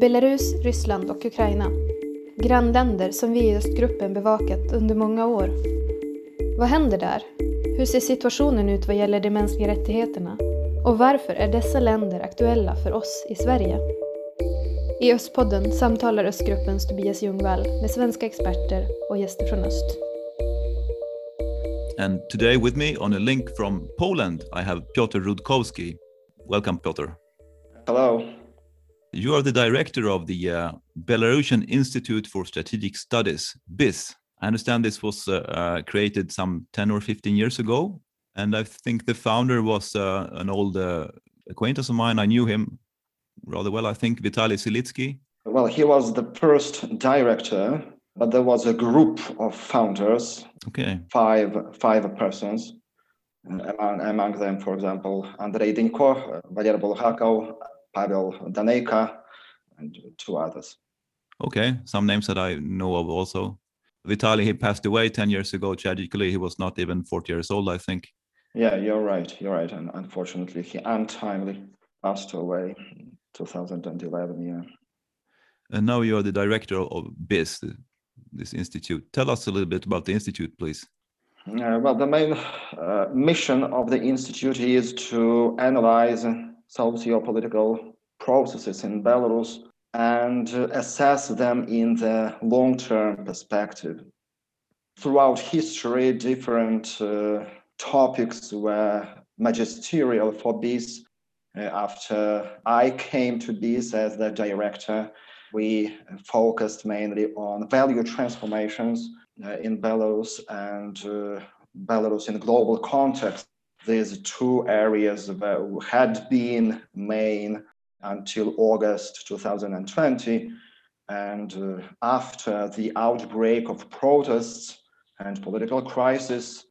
Belarus, Ryssland och Ukraina. Grannländer som vi i östgruppen bevakat under många år. Vad händer där? Hur ser situationen ut vad gäller de mänskliga rättigheterna? Och varför är dessa länder aktuella för oss i Sverige? I Östpodden samtalar Östgruppens Tobias Ljungvall med svenska experter och gäster från öst. And today with me on a link from Poland, I have Piotr Rudkowski. Welcome, Piotr. Hello. You are the director of the uh, Belarusian Institute for Strategic Studies, BISS. I understand this was uh, uh, created some 10 or 15 years ago. And I think the founder was uh, an old uh, acquaintance of mine. I knew him rather well, I think, Vitaly Silitsky. Well, he was the first director, but there was a group of founders, Okay. five five persons. Among, among them, for example, Andrei Dynko, Valer Bulhakov, Pavel Daneyka, and two others. Okay. Some names that I know of also. Vitaly, he passed away 10 years ago. Tragically, he was not even 40 years old, I think. Yeah, you're right. You're right. And unfortunately, he untimely passed away in 2011. Yeah. And now you are the director of BISS, this institute. Tell us a little bit about the institute, please. Uh, well, the main uh, mission of the institute is to analyze socio-political processes in Belarus and assess them in the long-term perspective. Throughout history, different uh, topics were magisterial for BISS. Uh, after I came to BISS as the director, we focused mainly on value transformations uh, in Belarus and uh, Belarus in global context. These two areas that had been main until August 2020. And uh, after the outbreak of protests and political crisis,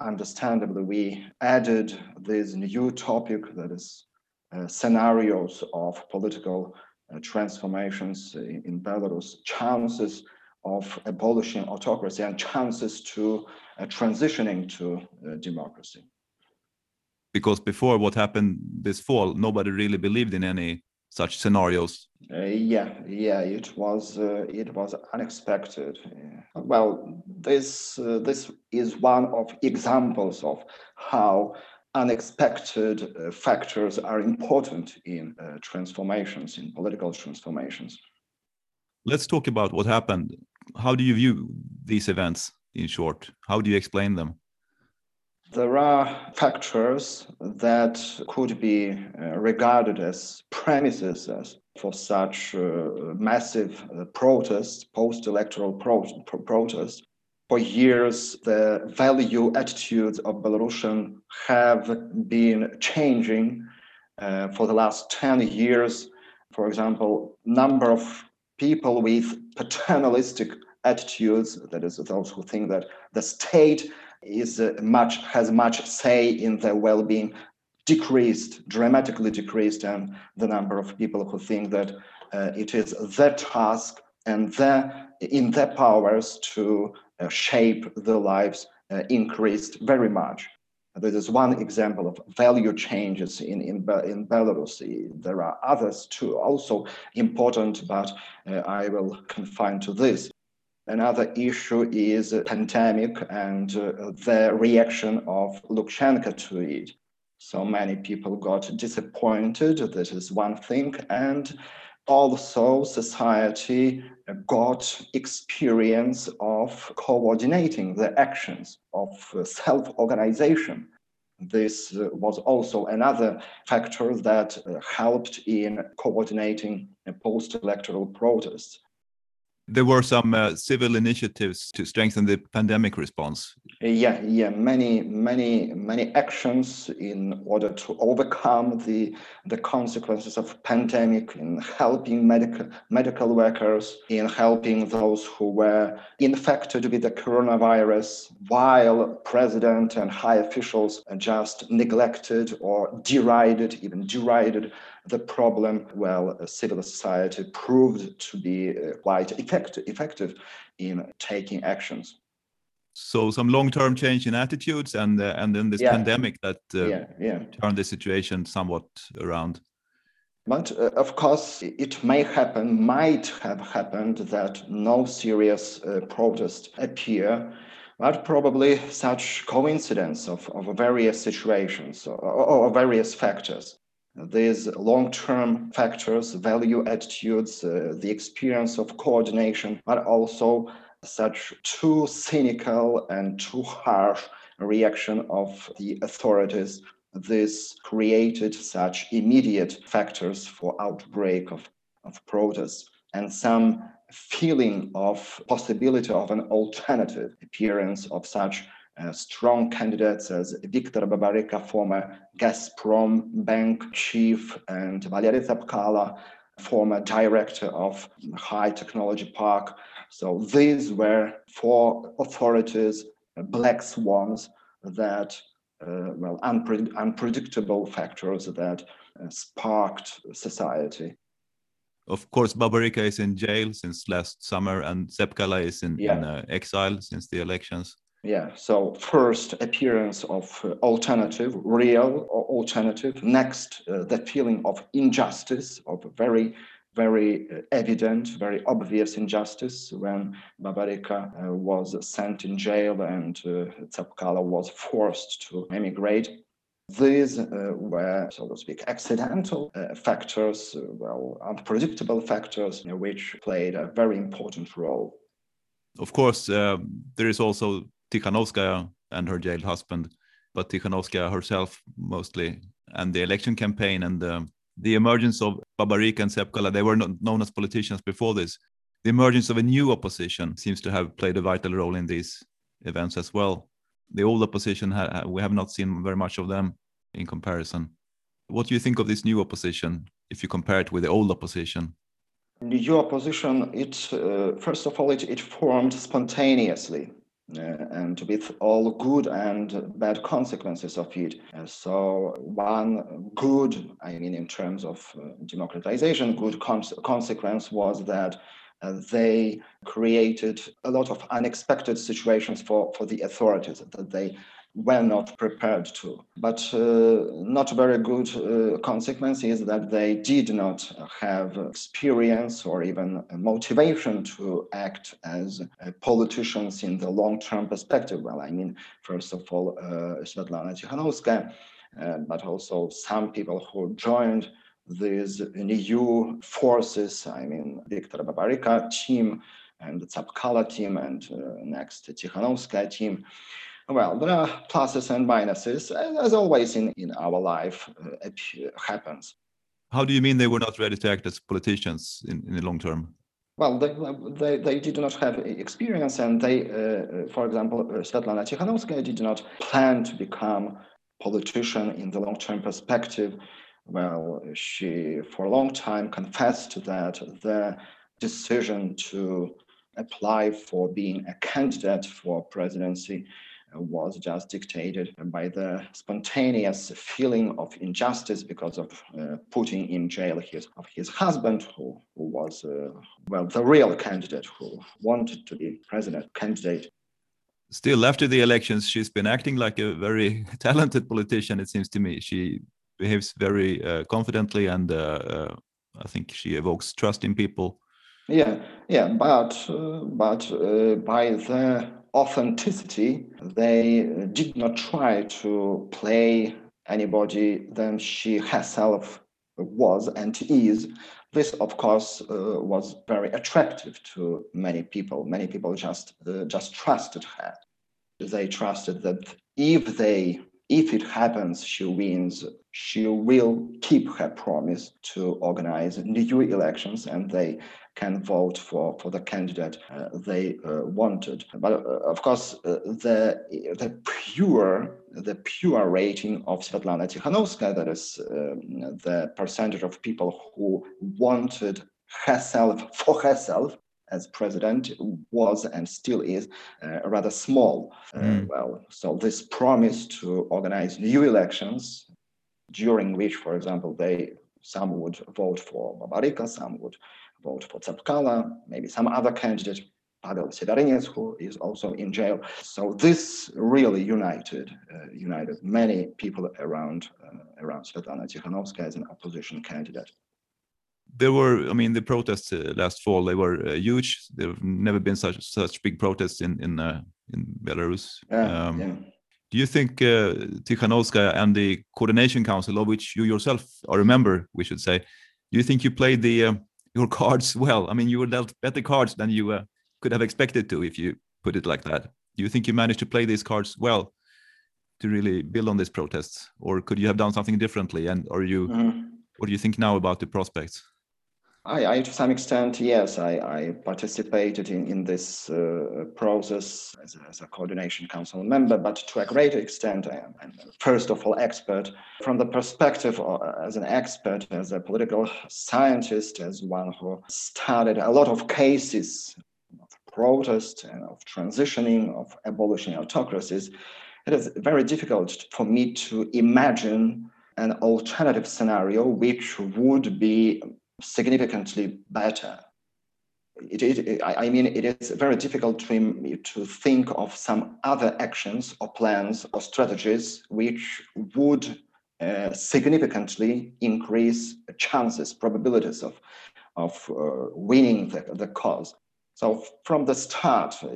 understandably, we added this new topic that is uh, scenarios of political uh, transformations in, in Belarus, chances of abolishing autocracy and chances to uh, transitioning to uh, democracy. Because before what happened this fall, nobody really believed in any such scenarios. Uh, yeah, yeah, it was uh, it was unexpected. Yeah. Well, this uh, this is one of examples of how unexpected uh, factors are important in uh, transformations, in political transformations. Let's talk about what happened. How do you view these events in short? How do you explain them? There are factors that could be uh, regarded as premises for such uh, massive uh, protests, post-electoral pro- pro- protests. For years, the value attitudes of Belarusian have been changing. Uh, for the last 10 years, for example, number of people with paternalistic attitudes, that is, those who think that the state is uh, much has much say in their well-being decreased dramatically decreased and the number of people who think that uh, it is their task and their in their powers to uh, shape their lives uh, increased very much this is one example of value changes in, in, in Belarus. There are others too, also important, but uh, I will confine to this. Another issue is pandemic and uh, the reaction of Lukashenko to it. So many people got disappointed. This is one thing. And also, society got experience of coordinating the actions of self organization. This uh, was also another factor that uh, helped in coordinating post electoral protests. There were some uh, civil initiatives to strengthen the pandemic response. Yeah, yeah, many, many, many actions in order to overcome the the consequences of pandemic, in helping medical medical workers, in helping those who were infected with the coronavirus, while president and high officials just neglected or derided, even derided the problem. Well, civil society proved to be uh, quite effective, effective in taking actions. So some long-term change in attitudes, and uh, and then this Yeah. pandemic that uh, yeah, yeah. turned the situation somewhat around. But uh, of course, it may happen, might have happened that no serious uh, protest appear, but probably such coincidence of, of various situations or, or various factors. These long-term factors, value attitudes, uh, the experience of coordination, but also such too cynical and too harsh reaction of the authorities. This created such immediate factors for outbreak of, of protests and some feeling of possibility of an alternative appearance of such uh, strong candidates as Viktor Babaryka, former Gazprom bank chief, and Valery Tsepkalo, former director of High Technology Park. So these were four authorities, black swans that uh, well, unpre- unpredictable factors that uh, sparked society. Of course, Babaryka is in jail since last summer, and Tsepkalo is in, yeah. in uh, exile since the elections. Yeah. So first appearance of uh, alternative, real alternative. Next, uh, feeling of injustice, of very very uh, evident, very obvious injustice when Babaryka uh, was sent in jail and uh, Tsepkalo was forced to emigrate. These uh, were, so to speak, accidental uh, factors, uh, well, unpredictable factors, which played a very important role. Of course, there is also Tikhanovskaya and her jailed husband, but Tikhanovskaya herself mostly, and the election campaign and the the emergence of Babaryka and Tsepkalo, they were not known as politicians before this. The emergence of a new opposition seems to have played a vital role in these events as well. The old opposition, we have not seen very much of them in comparison. What do you think of this new opposition if you compare it with the old opposition? The new opposition, it uh, first of all, it, it formed spontaneously uh, and with all good and bad consequences of it. Uh, so one good, I mean, in terms of uh, democratization, good cons- consequence was that uh, they created a lot of unexpected situations for, for the authorities that they were not prepared to. But uh, not very good uh, consequence is that they did not have experience or even motivation to act as uh, politicians in the long-term perspective. Well, I mean, first of all, uh, Svetlana Tikhanovskaya, uh, but also some people who joined these new forces, I mean, Viktor Babaryka team and the Tsepkalo team and uh, next Tikhanovskaya team. Well, there are pluses and minuses, as always in, in our life, uh, it happens. How do you mean they were not ready to act as politicians in, in the long term? Well, they, they, they did not have experience, and they, uh, for example, uh, Svetlana Tikhanovskaya did not plan to become politician in the long-term perspective. Well, she, for a long time, confessed that the decision to apply for being a candidate for presidency was just dictated by the spontaneous feeling of injustice because of uh, putting in jail his of his husband, who, who was uh, well the real candidate who wanted to be president candidate. Still, after the elections, she's been acting like a very talented politician. It seems to me she behaves very uh, confidently, and uh, uh, I think she evokes trust in people. Yeah, yeah, but uh, but by the authenticity, they did not try to play anybody than she herself was and is. This, of course, uh, was very attractive to many people. Many people just uh, just trusted her. They trusted that if they if it happens she wins, she will keep her promise to organize new elections and they can vote for, for the candidate uh, they uh, wanted. But uh, of course, uh, the, the pure the pure rating of Svetlana Tikhanovskaya, that is um, the percentage of people who wanted herself for herself as president was and still is uh, rather small. Mm. Uh, well, so this promise to organize new elections during which, for example, they some would vote for Babaryka, some would vote for Tsepkalo, maybe some other candidate, Pavel Severinets, who is also in jail. So this really united uh, united many people around uh, around Svetlana Tikhanovskaya as an opposition candidate. there were, I mean, the protests uh, last fall they were uh, huge. There have never been such such big protests in in uh, in Belarus. Yeah, um, yeah. Do you think uh, Tikhanovskaya and the Coordination Council, of which you yourself are a member, we should say, do you think you played the uh, your cards well? I mean, you were dealt better cards than you uh, could have expected to, if you put it like that. Do you think you managed to play these cards well to really build on these protests, or could you have done something differently? And are you, mm. what do you think now about the prospects? I, I, to some extent, yes, I, I participated in, in this uh, process as a, as a, coordination council member, but to a greater extent, I am, I'm first of all expert from the perspective of, as an expert, as a political scientist, as one who studied a lot of cases of protest and of transitioning, of abolishing autocracies. It is very difficult for me to imagine an alternative scenario which would be significantly better. It, it, I mean, it is very difficult to, to think of some other actions or plans or strategies which would uh, significantly increase chances, probabilities of, of uh, winning the, the cause. So from the start, uh,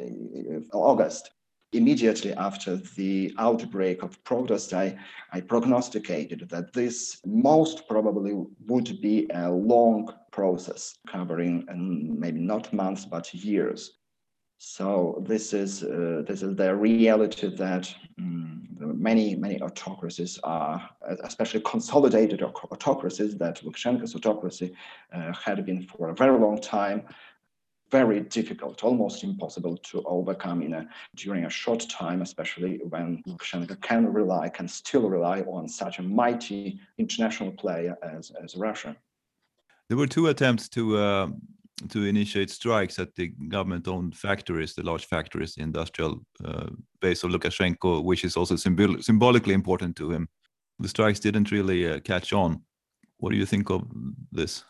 August, immediately after the outbreak of protest, I, I prognosticated that this most probably would be a long process covering um, maybe not months but years. So this is uh, this is the reality that um, many many autocracies are, especially consolidated autocracies, that Lukashenko's autocracy uh, had been for a very long time very difficult, almost impossible to overcome in a during a short time, especially when Lukashenko can rely, can still rely on such a mighty international player as, as Russia. There were two attempts to uh, to initiate strikes at the government-owned factories, the large factories, the industrial uh, base of Lukashenko, which is also symbol symbolically important to him. The strikes didn't really uh, catch on. What do you think of this?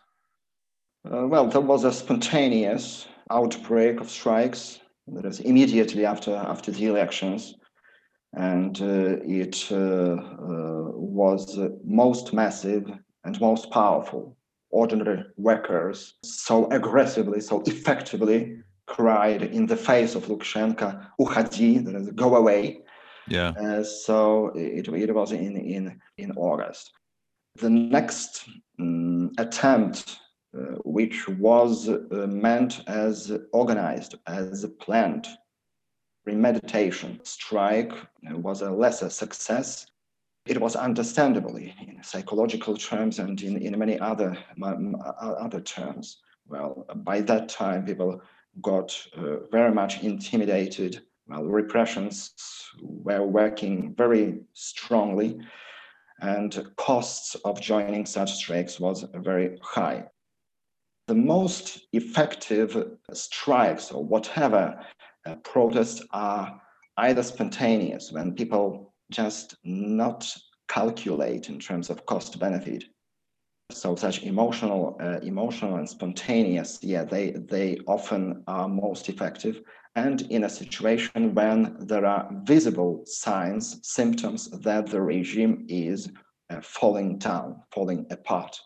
Uh, well, there was a spontaneous outbreak of strikes that is immediately after after the elections, and uh, it uh, uh was most massive and most powerful. Ordinary workers so aggressively, so effectively cried in the face of Lukashenko, "Ukhadi," that is, "Go away." Yeah. Uh, so it, it was in in in August. The next um, attempt which was uh, meant as organized, as planned premeditation. Strike uh, was a lesser success. It was understandably in psychological terms and in, in many other, other terms. Well, by that time, people got uh, very much intimidated. Well, repressions were working very strongly, and costs of joining such strikes was very high the most effective strikes or whatever uh, protests are either spontaneous when people just not calculate in terms of cost benefit. So such emotional uh, emotional and spontaneous yeah they they often are most effective. And in a situation when there are visible signs symptoms that the regime is uh, falling down falling apart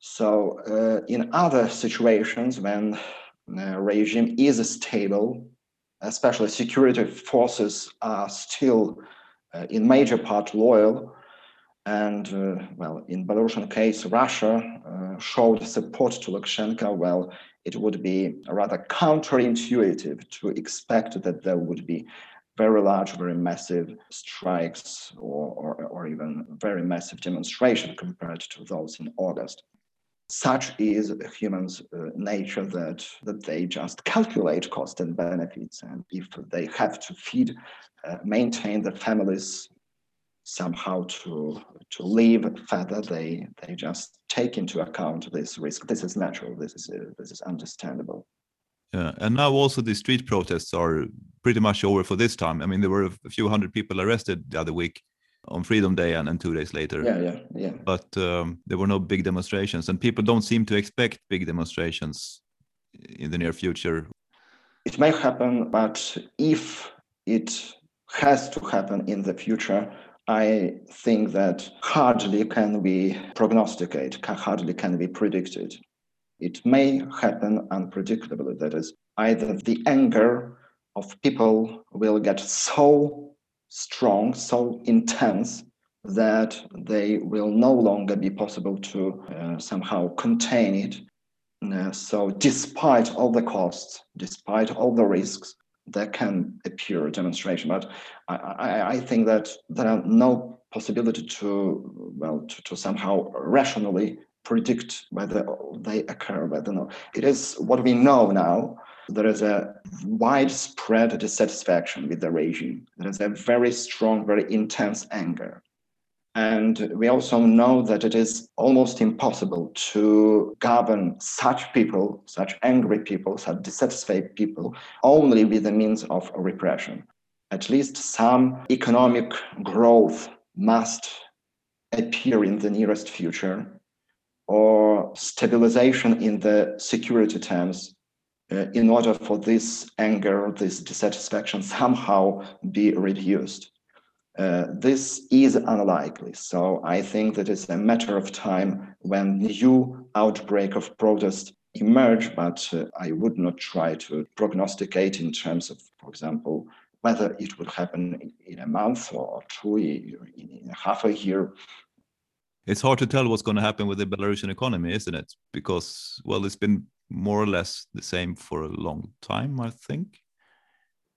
so uh, in other situations when the regime is stable, especially security forces are still uh, in major part loyal, and uh, well, in Belarusian case, Russia uh, showed support to Lukashenko. Well, it would be rather counterintuitive to expect that there would be very large, very massive strikes or, or, or even very massive demonstration compared to those in August such is human's uh, nature that that they just calculate cost and benefits and if they have to feed uh, maintain the families somehow to to live further they they just take into account this risk. This is natural. This is uh, this is understandable. Yeah and now also the street protests are pretty much over for this time. I mean there were a few hundred people arrested the other week on Freedom Day and, and two days later. Yeah, yeah, yeah. But um, there were no big demonstrations, and people don't seem to expect big demonstrations in the near future. It may happen, but if it has to happen in the future, I think that hardly can be prognosticate, hardly can be predicted. it may happen unpredictably. That is, either the anger of people will get so strong, so intense that they will no longer be possible to uh, somehow contain it. Uh, so, despite all the costs, despite all the risks, there can appear a demonstration. But I, I, I think that there are no possibility to well to, to somehow rationally predict whether they occur, whether not. It is what we know now. There is a widespread dissatisfaction with the regime. There is a very strong, very intense anger. And we also know that it is almost impossible to govern such people, such angry people, such dissatisfied people, only with the means of repression. At least some economic growth must appear in the nearest future, or stabilization in the security terms in order for this anger, this dissatisfaction somehow be reduced. Uh, this is unlikely. So I think that it's a matter of time when new outbreak of protest emerge, but uh, I would not try to prognosticate in terms of, for example, whether it will happen in a month or two, in half a year. It's hard to tell what's going to happen with the Belarusian economy, isn't it? Because, well, it's been more or less the same for a long time, I think.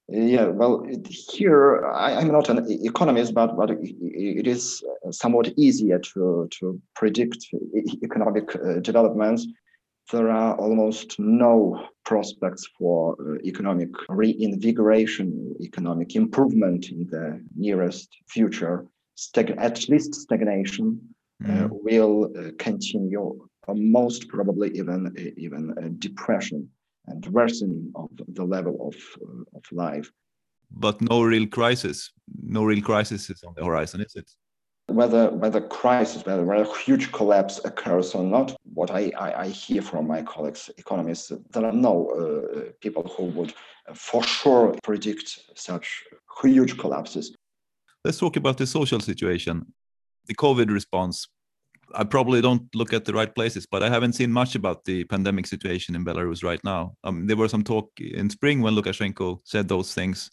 Yeah, well, here I, am not an economist, but but it is somewhat easier to to predict economic uh, developments. There are almost no prospects for uh, economic reinvigoration, economic improvement in the nearest future. Stag- at least stagnation mm. uh, mm-hmm. will uh, continue, most probably even even depression and worsening of the level of, uh, of life. But no real crisis, no real crisis is on the horizon, is it? Whether whether crisis, whether, whether a huge collapse occurs or not, what I, I, I hear from my colleagues, economists, there are no uh, people who would for sure predict such huge collapses. Let's talk about the social situation. The COVID response I probably don't look at the right places, but I haven't seen much about the pandemic situation in Belarus right now. Um, there was some talk in spring when Lukashenko said those things.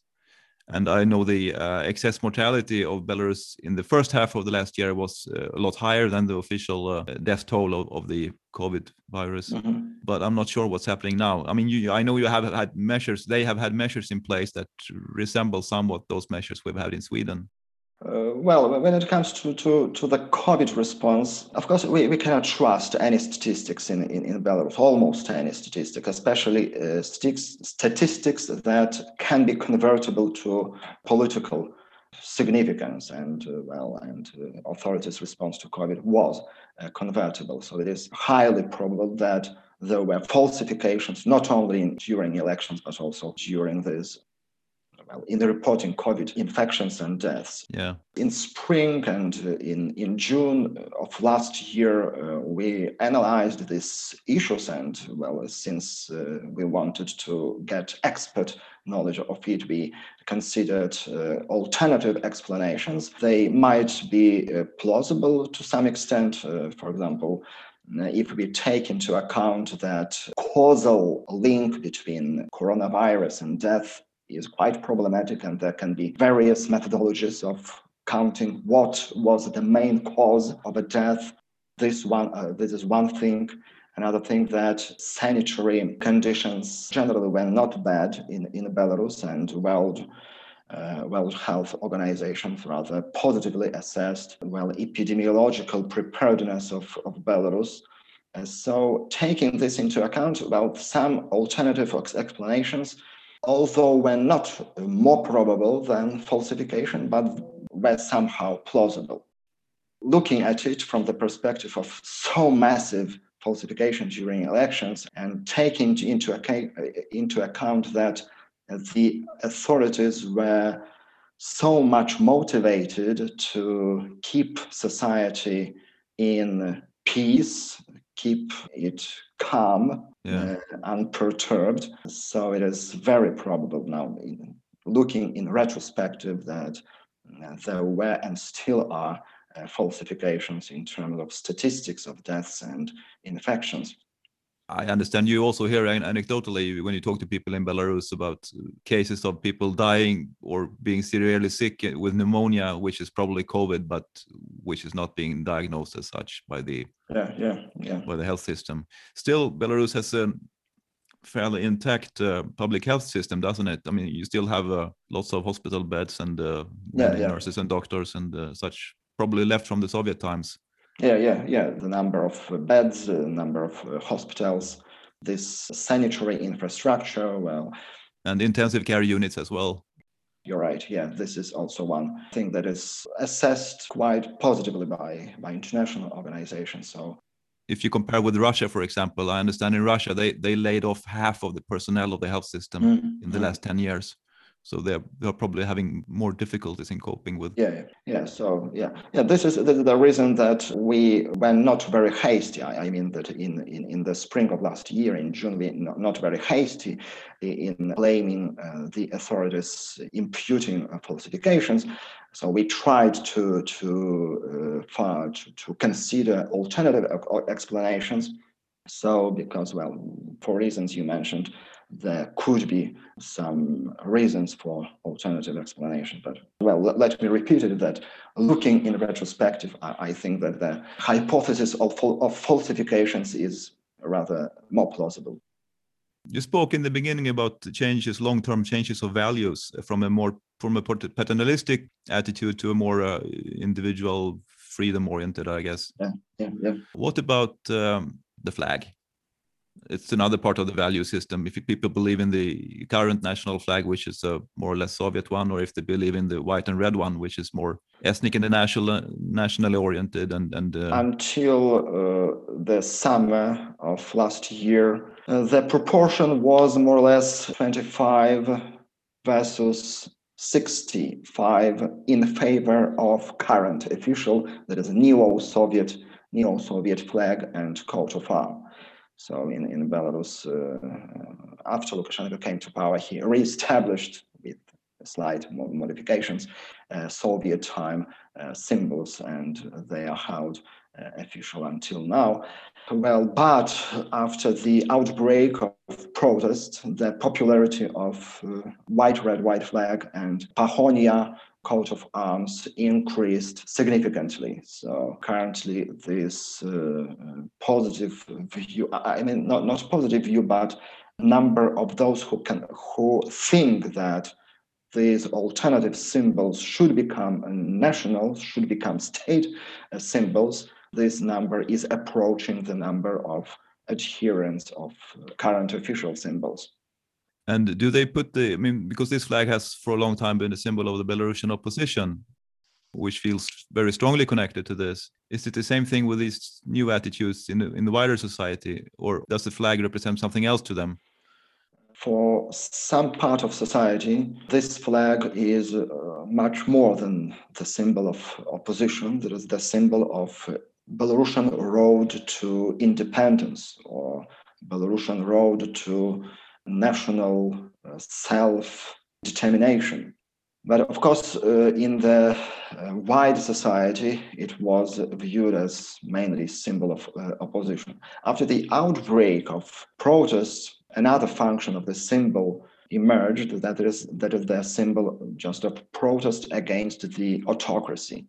And I know the uh, excess mortality of Belarus in the first half of the last year was uh, a lot higher than the official uh, death toll of, of, the COVID virus. Mm-hmm. But I'm not sure what's happening now. I mean, you, I know you have had measures, they have had measures in place that resemble somewhat those measures we've had in Sweden. Uh, well, when it comes to, to, to the COVID response, of course, we, we cannot trust any statistics in, in, in Belarus, almost any statistics, especially uh, statistics that can be convertible to political significance. And, uh, well, and uh, authorities' response to COVID was uh, convertible. So it is highly probable that there were falsifications, not only in, during elections, but also during this in the reporting COVID infections and deaths. Yeah. In spring and in, in June of last year, uh, we analyzed these issues and, well, since uh, we wanted to get expert knowledge of it, we considered uh, alternative explanations. They might be uh, plausible to some extent. Uh, for example, if we take into account that causal link between coronavirus and death is quite problematic, and there can be various methodologies of counting what was the main cause of a death. This one, uh, this is one thing. Another thing that sanitary conditions generally were not bad in, in Belarus, and World uh, World Health Organization rather positively assessed well epidemiological preparedness of, of Belarus. Uh, so taking this into account, well, some alternative explanations although were not uh, more probable than falsification, but were somehow plausible. Looking at it from the perspective of so massive falsification during elections and taking into account, uh, into account that the authorities were so much motivated to keep society in peace, keep it calm, yeah. uh, unperturbed. So it is very probable now, in, looking in retrospective, that uh, there were and still are uh, falsifications in terms of statistics of deaths and infections. I understand you also hear anecdotally when you talk to people in Belarus about cases of people dying or being severely sick with pneumonia, which is probably COVID, but which is not being diagnosed as such by the yeah yeah yeah by the health system. Still, Belarus has a fairly intact uh, public health system, doesn't it? I mean, you still have uh, lots of hospital beds and uh, Yeah, yeah. nurses and doctors and uh, such, probably left from the Soviet times. Yeah, yeah, yeah. The number of uh, beds, the number of uh, hospitals, this sanitary infrastructure. Well, and intensive care units as well. You're right. Yeah, this is also one thing that is assessed quite positively by by international organizations. So If you compare with Russia, for example, I understand in Russia they they laid off half of the personnel of the health system Mhm, in the last ten years, so they're they're probably having more difficulties in coping with. yeah, yeah. So yeah, yeah. This is, is the reason that we were not very hasty. I, I mean that in, in in the spring of last year, in June, we not, not very hasty in blaming uh, the authorities imputing uh, falsifications. So we tried to to uh, to, to consider alternative e- explanations. So because well, for reasons you mentioned, there could be some reasons for alternative explanation. But well, let, me repeat it that looking in retrospective, I, I think that the hypothesis of, of falsifications is rather more plausible. You spoke in the beginning about the changes, long-term changes of values from a more from a paternalistic attitude to a more uh, individual, freedom-oriented, I guess. Yeah, yeah. What about um, the flag? It's another part of the value system. If people believe in the current national flag, which is a more or less Soviet one, or if they believe in the white and red one, which is more ethnic and national, nationally oriented, and and uh, Until uh, the summer of last year, uh, the proportion was more or less 25 versus 65 in favor of current official, that is a neo-Soviet, neo-Soviet flag and coat of arm. So in, in Belarus, uh, after Lukashenko came to power, he reestablished with slight modifications uh, Soviet time uh, symbols, and they are held uh, official until now. Well, but after the outbreak of protests, the popularity of uh, white, red, white flag and Pahonia coat of arms increased significantly. So currently, this uh, positive view, I mean, not, not positive view, but number of those who can who think that these alternative symbols should become national, should become state uh, symbols. This number is approaching the number of adherents of uh, current official symbols. And do they put the? I mean, because this flag has for a long time been a symbol of the Belarusian opposition, which feels very strongly connected to this. Is it the same thing with these new attitudes in the, in the wider society, or does the flag represent something else to them? For some part of society, this flag is uh, much more than the symbol of opposition. It is the symbol of Belarusian road to independence or Belarusian road to national uh, self determination. But of course, uh, in the uh, wide society, it was viewed as mainly symbol of uh, opposition. After the outbreak of protests, another function of the symbol emerged that is that is the symbol just of protest against the autocracy.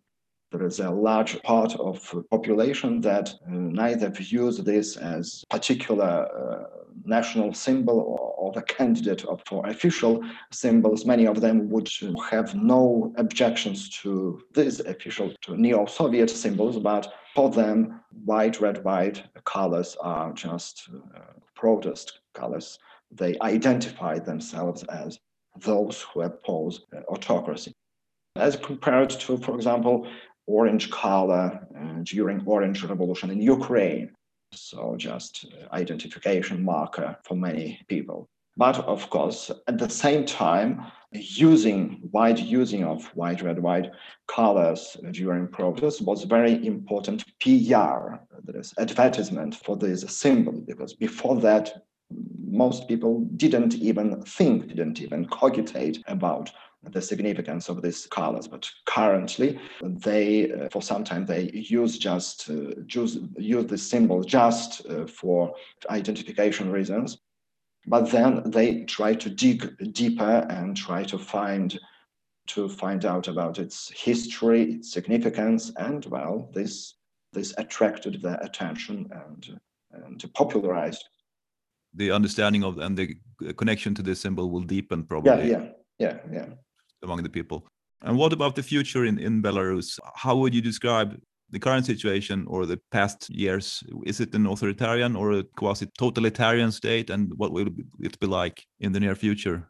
There is a large part of population that uh, neither views this as particular uh, national symbol or, or the candidate for official symbols. Many of them would have no objections to these official, to neo-Soviet symbols, but for them, white, red, white colors are just uh, protest colors. They identify themselves as those who oppose uh, autocracy. As compared to, for example, orange color during Orange Revolution in Ukraine. So just uh, identification marker for many people. But of course, at the same time, using wide using of white, red, white colors during protests was very important PR, that is advertisement for this symbol, because before that, most people didn't even think, didn't even cogitate about the significance of these colors. But currently, they, uh, for some time, they use just uh, use, use the symbol just uh, for identification reasons. But then they try to dig deeper and try to find to find out about its history, its significance, and well, this this attracted their attention and and popularized. The understanding of and the connection to this symbol will deepen probably. Yeah, yeah, yeah, yeah. Among the people. And what about the future in, in Belarus? How would you describe the current situation or the past years? Is it an authoritarian or a quasi totalitarian state? And what will it be like in the near future?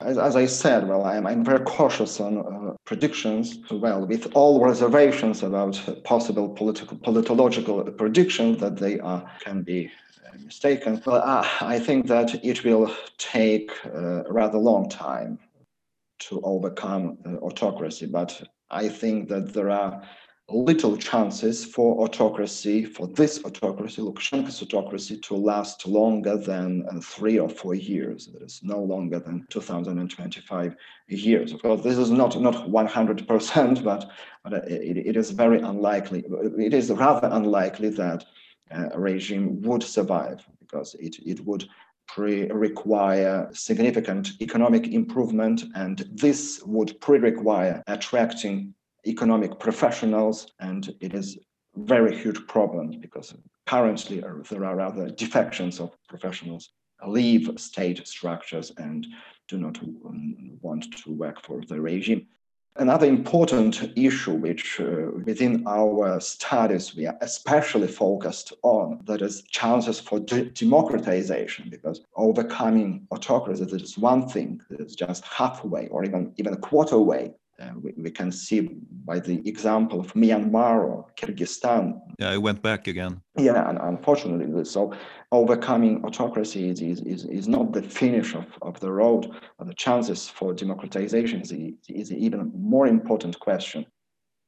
As, as I said, well, I'm, I'm very cautious on uh, predictions. Well, with all reservations about possible political, politological predictions that they are can be uh, mistaken. But uh, I think that it will take uh, a rather long time to overcome uh, autocracy. But I think that there are little chances for autocracy, for this autocracy, Lukashenko's autocracy, to last longer than uh, three or four years. That is no longer than 2025 years. Of course, this is not not 100%, but, but it, it is very unlikely. It is rather unlikely that uh, a regime would survive because it, it would pre require significant economic improvement, and this would pre require attracting economic professionals, and it is very huge problem because currently uh, there are other defections of professionals leave state structures and do not um, want to work for the regime. Another important issue, which uh, within our studies we are especially focused on, that is chances for de- democratization, because overcoming autocracy is one thing, that is just halfway or even even a quarter way we, we, can see by the example of Myanmar or Kyrgyzstan. Yeah, it went back again. Yeah, and unfortunately, so overcoming autocracy is, is, is not the finish of, of the road, but the chances for democratization is, is an even more important question.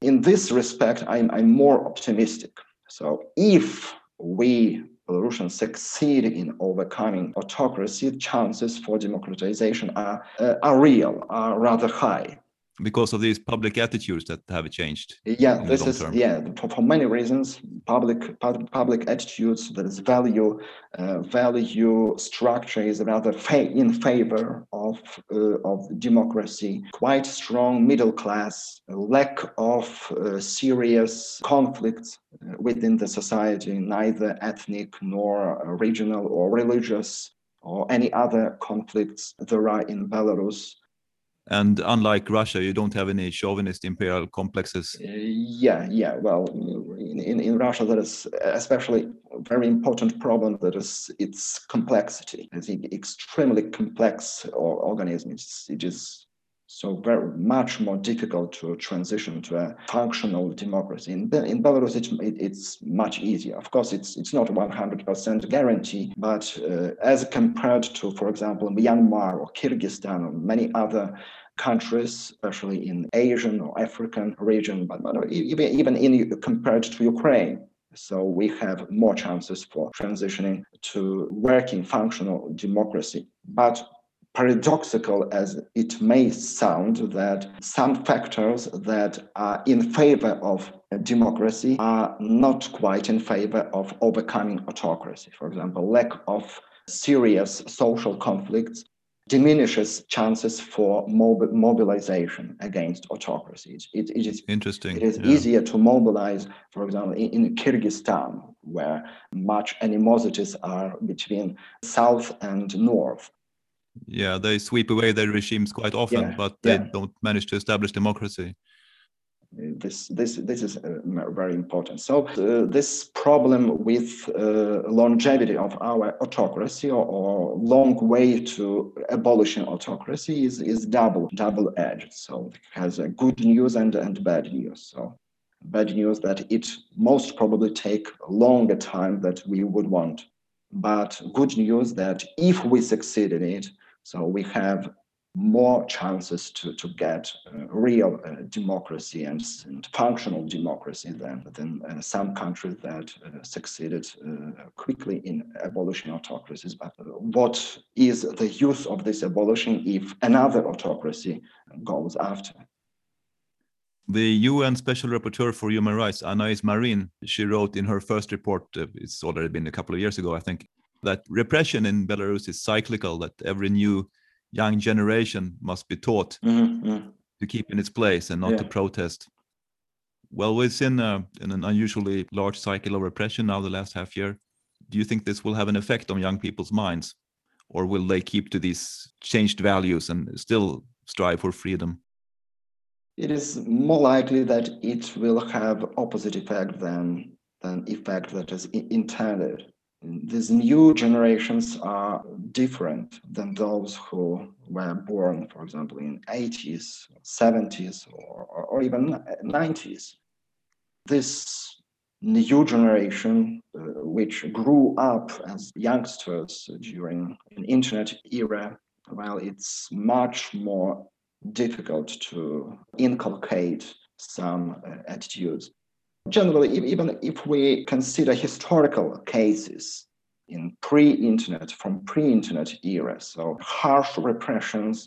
In this respect, I'm, I'm more optimistic. So if we Belarusians succeed in overcoming autocracy, chances for democratization are, uh, are real, are rather high because of these public attitudes that have changed yeah this is term. yeah for, for many reasons public public attitudes that is value uh, value structure is rather fa- in favor of uh, of democracy quite strong middle class lack of uh, serious conflicts uh, within the society neither ethnic nor regional or religious or any other conflicts there are in belarus and unlike Russia, you don't have any chauvinist imperial complexes. Uh, yeah, yeah. Well, in, in, in Russia, that is especially a very important problem. That is its complexity. It's an extremely complex organism. It's, it is so very much more difficult to transition to a functional democracy. In, in Belarus, it, it, it's much easier. Of course, it's it's not 100% guarantee, but uh, as compared to, for example, Myanmar or Kyrgyzstan or many other countries, especially in Asian or African region, but, but even, even in compared to Ukraine. So we have more chances for transitioning to working functional democracy. But paradoxical as it may sound that some factors that are in favor of democracy are not quite in favor of overcoming autocracy for example lack of serious social conflicts diminishes chances for mob- mobilization against autocracy. It, it is interesting. It is yeah. easier to mobilize, for example, in, in, Kyrgyzstan, where much animosities are between south and north. Yeah, they sweep away their regimes quite often, yeah, but they yeah. don't manage to establish democracy. This this this is uh, very important. So uh, this problem with uh, longevity of our autocracy or, or, long way to abolishing autocracy is is double double edged. So it has a good news and and bad news. So bad news that it most probably take longer time that we would want, but good news that if we succeed in it, so we have more chances to, to get uh, real uh, democracy and, and, functional democracy than, than uh, some countries that uh, succeeded uh, quickly in abolishing autocracies. But what is the use of this abolition if another autocracy goes after? The UN Special Rapporteur for Human Rights, Anais Marin, she wrote in her first report, uh, it's already been a couple of years ago, I think, that repression in Belarus is cyclical, that every new young generation must be taught mm-hmm. to keep in its place and not yeah. to protest. Well, we've seen uh, an unusually large cycle of repression now the last half year. Do you think this will have an effect on young people's minds? Or will they keep to these changed values and still strive for freedom? It is more likely that it will have opposite effect than than effect that is intended these new generations are different than those who were born, for example, in 80s, 70s, or, or even 90s. This new generation, uh, which grew up as youngsters during an internet era, well, it's much more difficult to inculcate some uh, attitudes Generally, even if we consider historical cases in pre-internet, from pre-internet era, so harsh repressions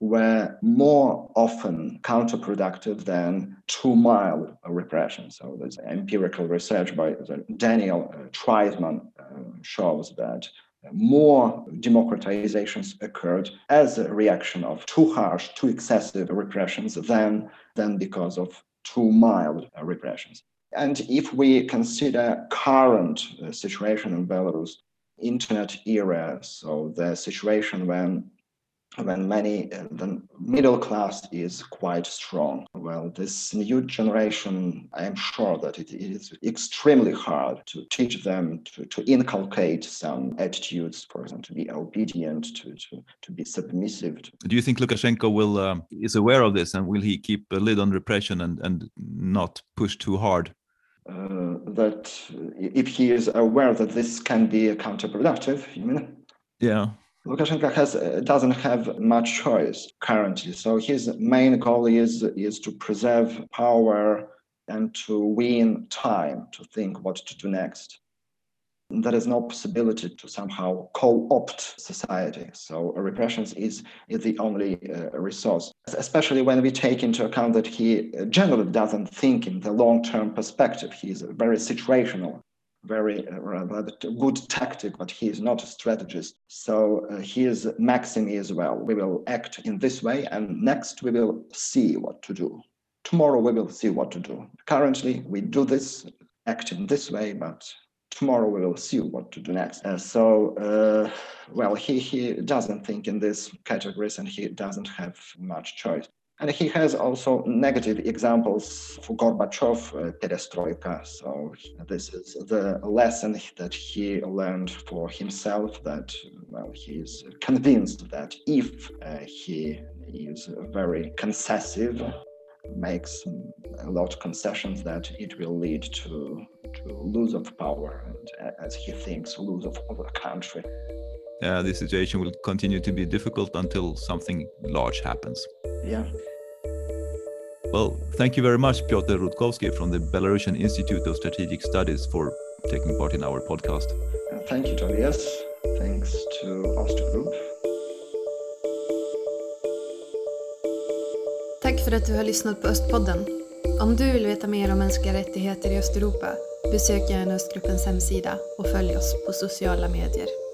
were more often counterproductive than too mild repression. So there's empirical research by Daniel uh, Treisman uh, shows that more democratizations occurred as a reaction of too harsh, too excessive repressions than, than because of too mild repressions. And if we consider current uh, situation in Belarus, internet era, so the situation when when many uh, the middle class is quite strong well this new generation i am sure that it is extremely hard to teach them to, to inculcate some attitudes for example to be obedient to to, to be submissive do you think lukashenko will um, is aware of this and will he keep a lid on repression and and not push too hard uh, that if he is aware that this can be counterproductive, you mean? Yeah. Lukashenko has uh, doesn't have much choice currently. So his main goal is is to preserve power and to win time to think what to do next there is no possibility to somehow co-opt society. So repressions is, is the only uh, resource, especially when we take into account that he generally doesn't think in the long-term perspective. He is very situational, very uh, good tactic, but he is not a strategist. So uh, his maxim is, well, we will act in this way, and next we will see what to do. Tomorrow we will see what to do. Currently, we do this, act in this way, but tomorrow we will see what to do next. Uh, so, uh, well, he, he doesn't think in these categories and he doesn't have much choice. And he has also negative examples for Gorbachev, uh, perestroika. So this is the lesson that he learned for himself that, well, he is convinced that if uh, he is very concessive makes a lot of concessions that it will lead to, to lose of power and as he thinks lose of, of the country Uh, yeah this situation will continue to be difficult until something large happens. Yeah. Well thank you very much Piotr Rudkouski from the Belarusian Institute of Strategic Studies for taking part in our podcast. Thank you Tobias. Thanks to Oster Group. Tack för att du har lyssnat på Östpodden. Om du vill veta mer om mänskliga rättigheter i Östeuropa, besök gärna Östgruppens hemsida och följ oss på sociala medier.